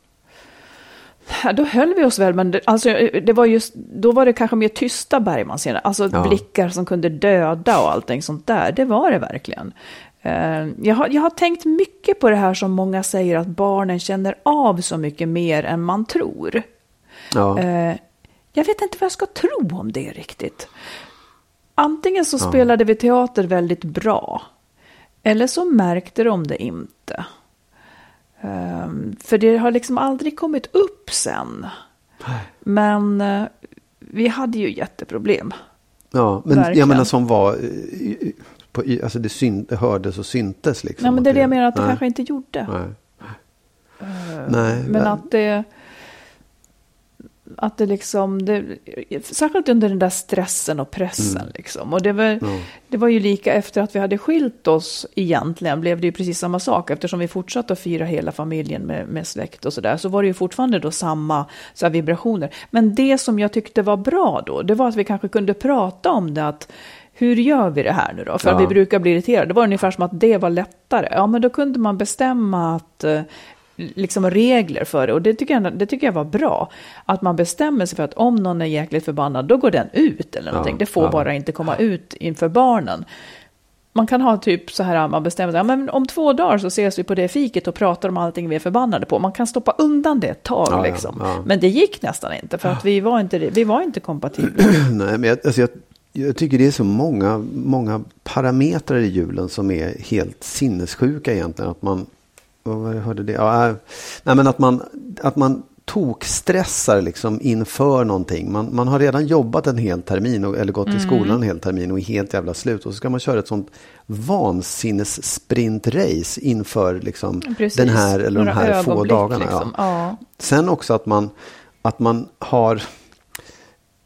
Ja, Då höll vi oss väl, men det, alltså, det var just, då var det kanske mer tysta Bergman-scener. Alltså Ja. blickar som kunde döda och allting sånt där. Det var det verkligen. Eh, jag, har, jag har tänkt mycket på det här som många säger att barnen känner av så mycket mer än man tror. Ja. Eh, jag vet inte vad jag ska tro om det riktigt. Antingen så spelade vi teater väldigt bra. Eller så märkte de det inte. Ehm, för det har liksom aldrig kommit upp sen. Men eh, vi hade ju jätteproblem. Ja, men Verkligen. jag menar som var, eh, i- på, i- alltså det, syn, det hördes och syntes liksom. Nej, men det är det jag menar att det nej, kanske inte gjorde. Nej. nej. Men att det... Att det liksom, det, särskilt under den där stressen och pressen liksom. Och det var, Ja. det var ju lika efter att vi hade skilt oss egentligen, blev det ju precis samma sak. Eftersom vi fortsatte att fira hela familjen med, med släkt och sådär, så var det ju fortfarande då samma så här, vibrationer. Men det som jag tyckte var bra då, det var att vi kanske kunde prata om det, att hur gör vi det här nu då? För Ja. vi brukar bli irriterade. Det var ungefär som att det var lättare. Ja, men då kunde man bestämma att eh, liksom regler för det. Och det tycker, jag, det tycker jag var bra. Att man bestämmer sig för att om någon är jäkligt förbannad, då går den ut eller någonting. Ja, det får ja. bara inte komma ut inför barnen. Man kan ha typ så här, man bestämmer sig, men om två dagar så ses vi på det fiket och pratar om allting vi är förbannade på. Man kan stoppa undan det ett tag Ja, liksom. Men det gick nästan inte, för att vi var inte, vi var inte kompatibla. Nej, men jag, alltså jag, jag tycker det är så många, många parametrar i julen som är helt sinnessjuka egentligen. Att man, vad hörde det? Ja, äh, nej, men att man, att man tokstressar liksom inför någonting. Man, man har redan jobbat en hel termin och, eller gått i skolan en hel termin och är helt jävla slut. Och så ska man köra ett sånt vansinnes-sprintrace inför liksom Precis. den här eller de Några här få dagarna. liksom. Ja. Ja. Sen också att man, att man har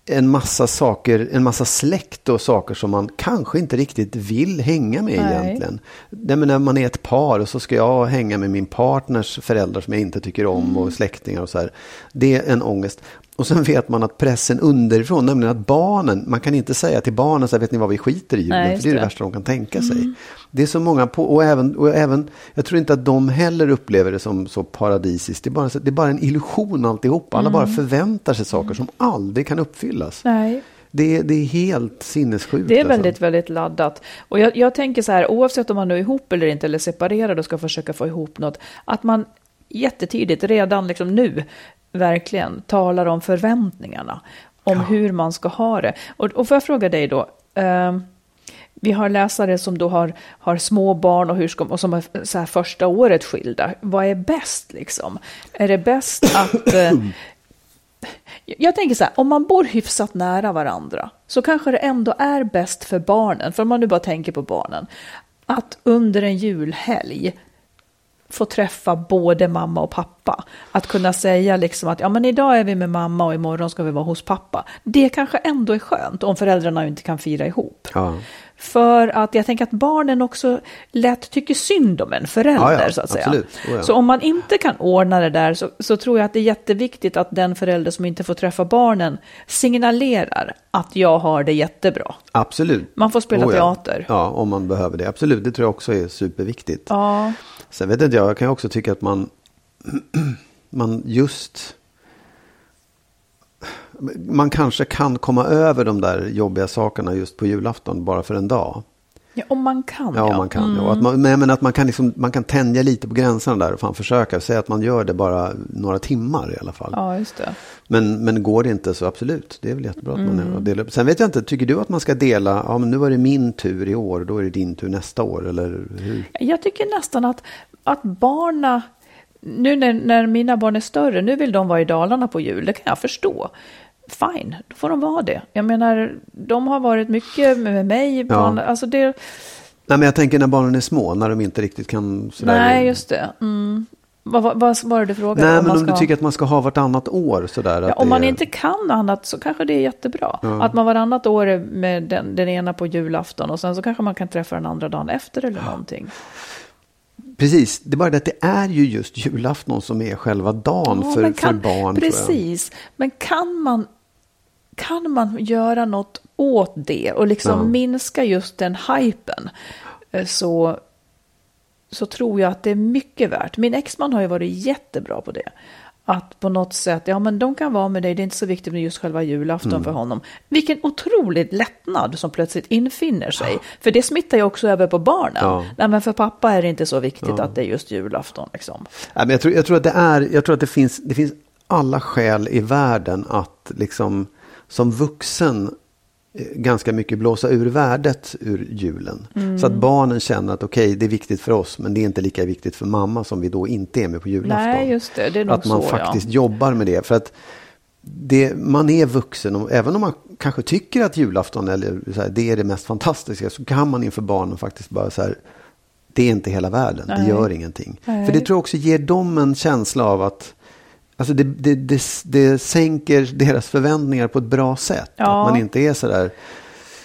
en massa saker, en massa släkt och saker som man kanske inte riktigt vill hänga med Nej. egentligen. Nej, men när man är ett par och så ska jag hänga med min partners föräldrar som jag inte tycker om Mm. och släktingar och så här. Det är en ångest. Och sen vet man att pressen underifrån, nämligen att barnen, man kan inte säga till barnen så här, vet ni vad vi skiter i julen, Nej, för det är det det. Mm. värsta de kan tänka sig. Det är så många på, och även, och även, jag tror inte att de heller upplever det som så paradisiskt. Det är bara, det är bara en illusion alltihop. Alla bara Mm. förväntar sig saker som aldrig kan uppfyllas. Nej. Det, är- det är helt sinnessjukt. Det är alltså. väldigt, väldigt laddat. Och jag, jag tänker så här, oavsett om man nu är ihop eller inte, eller separerad och ska försöka få ihop något, att man jättetidigt, redan liksom nu, verkligen talar om förväntningarna. Om hur man ska ha det. Och, och får jag fråga dig då, ehm, vi har läsare som då har, har små barn och, hur ska, och som är så här första året skilda. Vad är bäst liksom? Är det bäst att... Eh, jag tänker så här, om man bor hyfsat nära varandra så kanske det ändå är bäst för barnen, för om man nu bara tänker på barnen, att under en julhelg få träffa både mamma och pappa. Att kunna säga liksom att ja, men idag är vi med mamma och imorgon ska vi vara hos pappa. Det kanske ändå är skönt om föräldrarna inte kan fira ihop. Ja. För att jag tänker att barnen också lätt tycker synd om en förälder, Ja, ja, så att säga. Oh, ja. Så om man inte kan ordna det där så, så tror jag att det är jätteviktigt att den förälder som inte får träffa barnen signalerar att jag har det jättebra. Absolut. Man får spela Oh, teater. Ja, om man behöver det. Absolut, det tror jag också är superviktigt. Ja, Sen vet inte jag, jag kan också tycka att man, man just... Man kanske kan komma över de där jobbiga sakerna just på julafton bara för en dag ja om man kan. Ja, man kan. Och att man, men att man kan, liksom, man kan tänja lite på gränserna där och fan försöka. Säga att man gör det bara några timmar i alla fall. Ja, just det. Men, men går det inte så absolut, det är väl jättebra att man Mm. delar upp. Sen vet jag inte, tycker du att man ska dela, ja men nu var det min tur i år, då är det din tur nästa år, eller hur? Jag tycker nästan att, att barna, nu när, när mina barn är större, nu vill de vara i Dalarna på jul, det kan jag förstå. Fine, då får de vara det. Jag menar, de har varit mycket med mig. Barn, alltså det, Nej men jag tänker när barnen är små, när de inte riktigt kan sådär. nej, just det. Mm. Vad, vad, vad var det du frågade? Nej om men om du ska- tycker att man ska ha vartannat år sådär. Ja, om man är- inte kan annat så kanske det är jättebra. Att man varannat år är med den, den ena på julafton och sen så kanske man kan träffa den andra dagen efter eller någonting. Precis, det är bara det att det är ju just julafton som är själva dagen Ja, för, kan- för barn. Precis, men kan man, kan man göra något åt det och liksom Ja. minska just den hypen eh, så, så tror jag att det är mycket värt. Min exman har ju varit jättebra på det. Att på något sätt, ja men de kan vara med dig, det är inte så viktigt med just själva julafton Mm. för honom. Vilken otrolig lättnad som plötsligt infinner sig. För det smittar ju också över på barnen. Ja. Nej men för pappa är det inte så viktigt att det är just julafton liksom. Nej, men jag, tror, jag tror att det är, jag tror att det finns, det finns alla skäl i världen att liksom som vuxen ganska mycket blåsa ur värdet ur julen. Så att barnen känner att okej, det är viktigt för oss, men det är inte lika viktigt för mamma som vi då inte är med på julafton. Nej, just det. Det är nog att man så, faktiskt ja. jobbar med det. För att det, man är vuxen och även om man kanske tycker att julafton eller här, det är det mest fantastiska så kan man inför barnen faktiskt bara så här, det är inte hela världen, det Nej. gör ingenting. Nej. För det tror jag också ger dem en känsla av att Alltså det, det, det, det sänker deras förväntningar på ett bra sätt. Ja. Att man inte är sådär.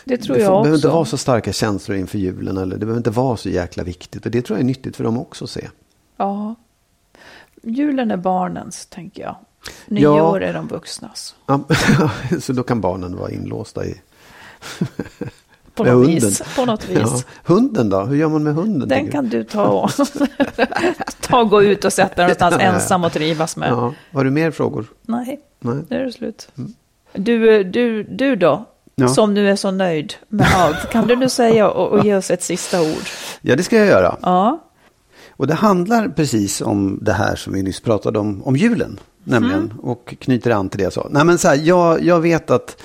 Det tror det jag får- behöver inte också. vara så starka känslor inför julen. Eller det behöver inte vara så jäkla viktigt. Och det tror jag är nyttigt för dem också att se. Ja. Julen är barnens, tänker jag. Ja. Nyår är de vuxnas. Ja, så då kan barnen vara inlåsta i På något hunden. vis. På något vis. Ja. Hunden då? Hur gör man med hunden? Den kan du ta och, ta och gå ut och sätta dig någonstans Ja, ensam och trivas med. Ja. Har du mer frågor? Nej, Nej. nu är det slut. Du, du, du då? Ja. Som nu är så nöjd med allt. Kan du nu säga och, och ge oss ett sista ord? Ja, det ska jag göra. Ja. Och det handlar precis om det här som vi nyss pratade om, om julen. Nämligen, Mm. och knyter an till det jag sa. Nej men så här, jag, jag vet att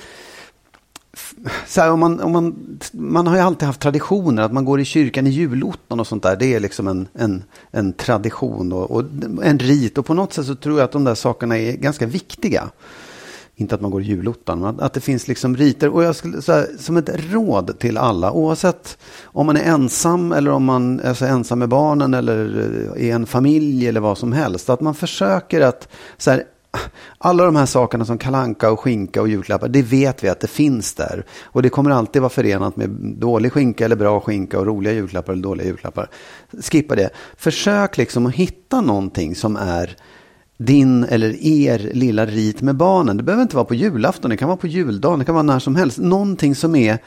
så här, om man, om man, man har ju alltid haft traditioner, att man går i kyrkan i julottan och sånt där. Det är liksom en, en, en tradition och, och en rit. Och på något sätt så tror jag att de där sakerna är ganska viktiga. Inte att man går i julottan, men att, att det finns liksom riter. Och jag skulle, så här, som ett råd till alla, oavsett om man är ensam eller om man är så ensam med barnen eller eh, i en familj eller vad som helst. Att man försöker att så här, alla de här sakerna som kalanka och skinka och julklappar, det vet vi att det finns där. Och det kommer alltid vara förenat med dålig skinka eller bra skinka och roliga julklappar eller dåliga julklappar. Skippa det. Försök liksom att hitta någonting som är din eller er lilla rit med barnen. Det behöver inte vara på julafton, det kan vara på juldagen, det kan vara när som helst. Någonting som är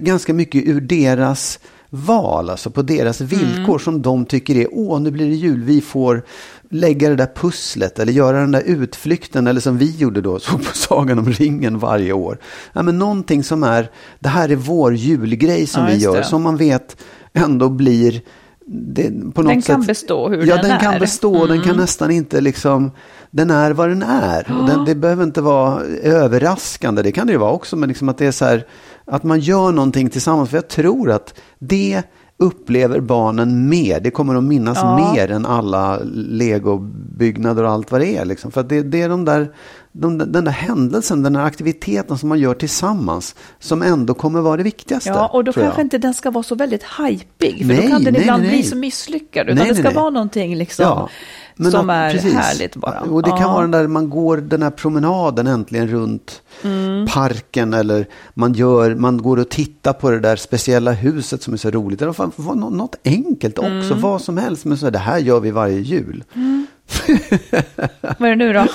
ganska mycket ur deras val, alltså på deras villkor mm. som de tycker är, åh nu blir det jul, vi får lägga det där pusslet eller göra den där utflykten eller som vi gjorde då, så på Sagan om ringen varje år. Ja, men någonting som är, det här är vår julgrej som ja, vi gör, det. som man vet ändå blir det, på något den kan sätt, bestå hur ja, den, den är. Ja, den kan bestå. Mm. Den kan nästan inte liksom... Den är vad den är. Och den, det behöver inte vara överraskande. Det kan det ju vara också. Men liksom att det är så här... Att man gör någonting tillsammans. För jag tror att det upplever barnen mer. Det kommer de minnas ja. mer än alla legobyggnader och allt vad det är. Liksom. För det, det, är de där, de, den där händelsen, den där aktiviteten som man gör tillsammans som ändå kommer vara det viktigaste. Ja, och då kanske inte den ska vara så väldigt hypig. För nej, då kan den nej, ibland nej, bli så misslyckad. Utan det ska vara någonting liksom. Ja. Men som att, är precis. härligt bara. Och det kan ja. vara den där, man går den här promenaden äntligen runt mm. parken eller man, gör, man går och tittar på det där speciella huset som är så roligt. Eller fan, något enkelt också, mm. vad som helst. Men så det här gör vi varje jul. Mm. Vad är det nu då?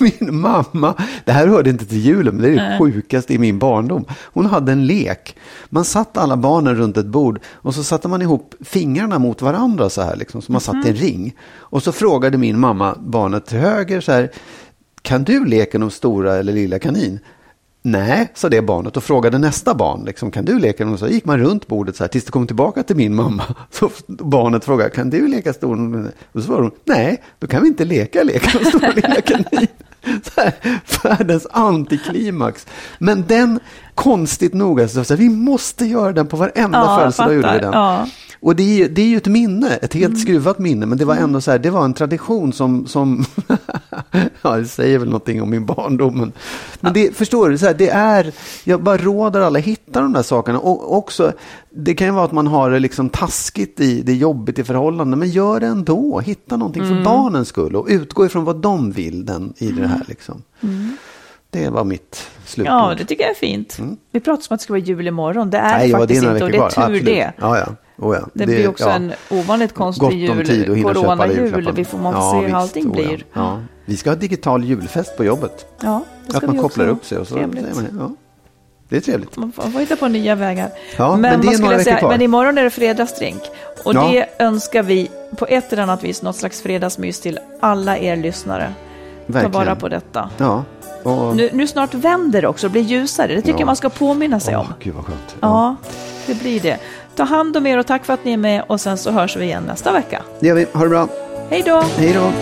Min mamma, det här hörde inte till julen, men det är det sjukaste i min barndom. Hon hade en lek. Man satt alla barnen runt ett bord och så satte man ihop fingrarna mot varandra så här, liksom, så man satt i en mhm. ring. Och så frågade min mamma barnet till höger så här, kan du leken om stora eller lilla kanin? Nej, sa det barnet och frågade nästa barn. Liksom, kan du leka? Och så gick man runt bordet så här tills det kom tillbaka till min mamma. Så barnet frågade, kan du leka stor? Och så svarade hon, nej, då kan vi inte leka leken stor lilla kanin. Så här, världens antiklimax. Men den, konstigt nog, alltså, så här, vi måste göra den på varenda ja, födelsedag. Gjorde vi den. Ja. Och det är, ju, det är ju ett minne, ett helt mm. skruvat minne, men det var ändå så här, det var en tradition som, som ja, det säger väl någonting om min barndom. Men, men det, förstår du, så här, det är, jag bara råder alla hitta de där sakerna. Och också, det kan ju vara att man har det liksom taskigt i, det är jobbigt i förhållanden, men gör det ändå. Hitta någonting mm. för barnens skull och utgå ifrån vad de vill den, i det här. Liksom. Mm. Det var mitt slutord. Ja, det tycker jag är fint. Mm. Vi pratar om att det ska vara jul imorgon. Det är Nej, faktiskt inte och det är tur Absolut. det. Ja, ja. Oh ja. Det, det, blir också ja. en ovanligt konstig jul, corona-jul. Vi får man ja, se hur allting oh blir. Ja. Vi ska ha digital julfest på jobbet. Ja, att man kopplar upp sig och så man, ja. Det är trevligt. Man får, hitta på nya vägar. Ja, men, men, det är några säga, men imorgon är det fredagsdrink. Och ja. det önskar vi på ett eller annat vis något slags fredagsmys till alla er lyssnare. Verkligen. Ta vara på detta. Ja. Och... Nu, nu, snart vänder det också och blir ljusare. Det tycker ja. jag man ska påminna sig oh, om. Gud vad skönt. Ja. ja, det blir det. Ta hand om er och tack för att ni är med och sen så hörs vi igen nästa vecka. Det gör vi. Ha det bra. Hej då. Hej då.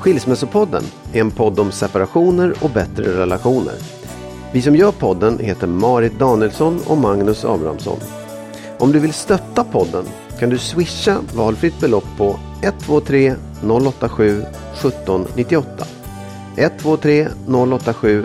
Skilsmässopodden är en podd om separationer och bättre relationer. Vi som gör podden heter Marit Danielsson och Magnus Abrahamsson. Om du vill stötta podden kan du swisha valfritt belopp på 123 087 1798. 123 087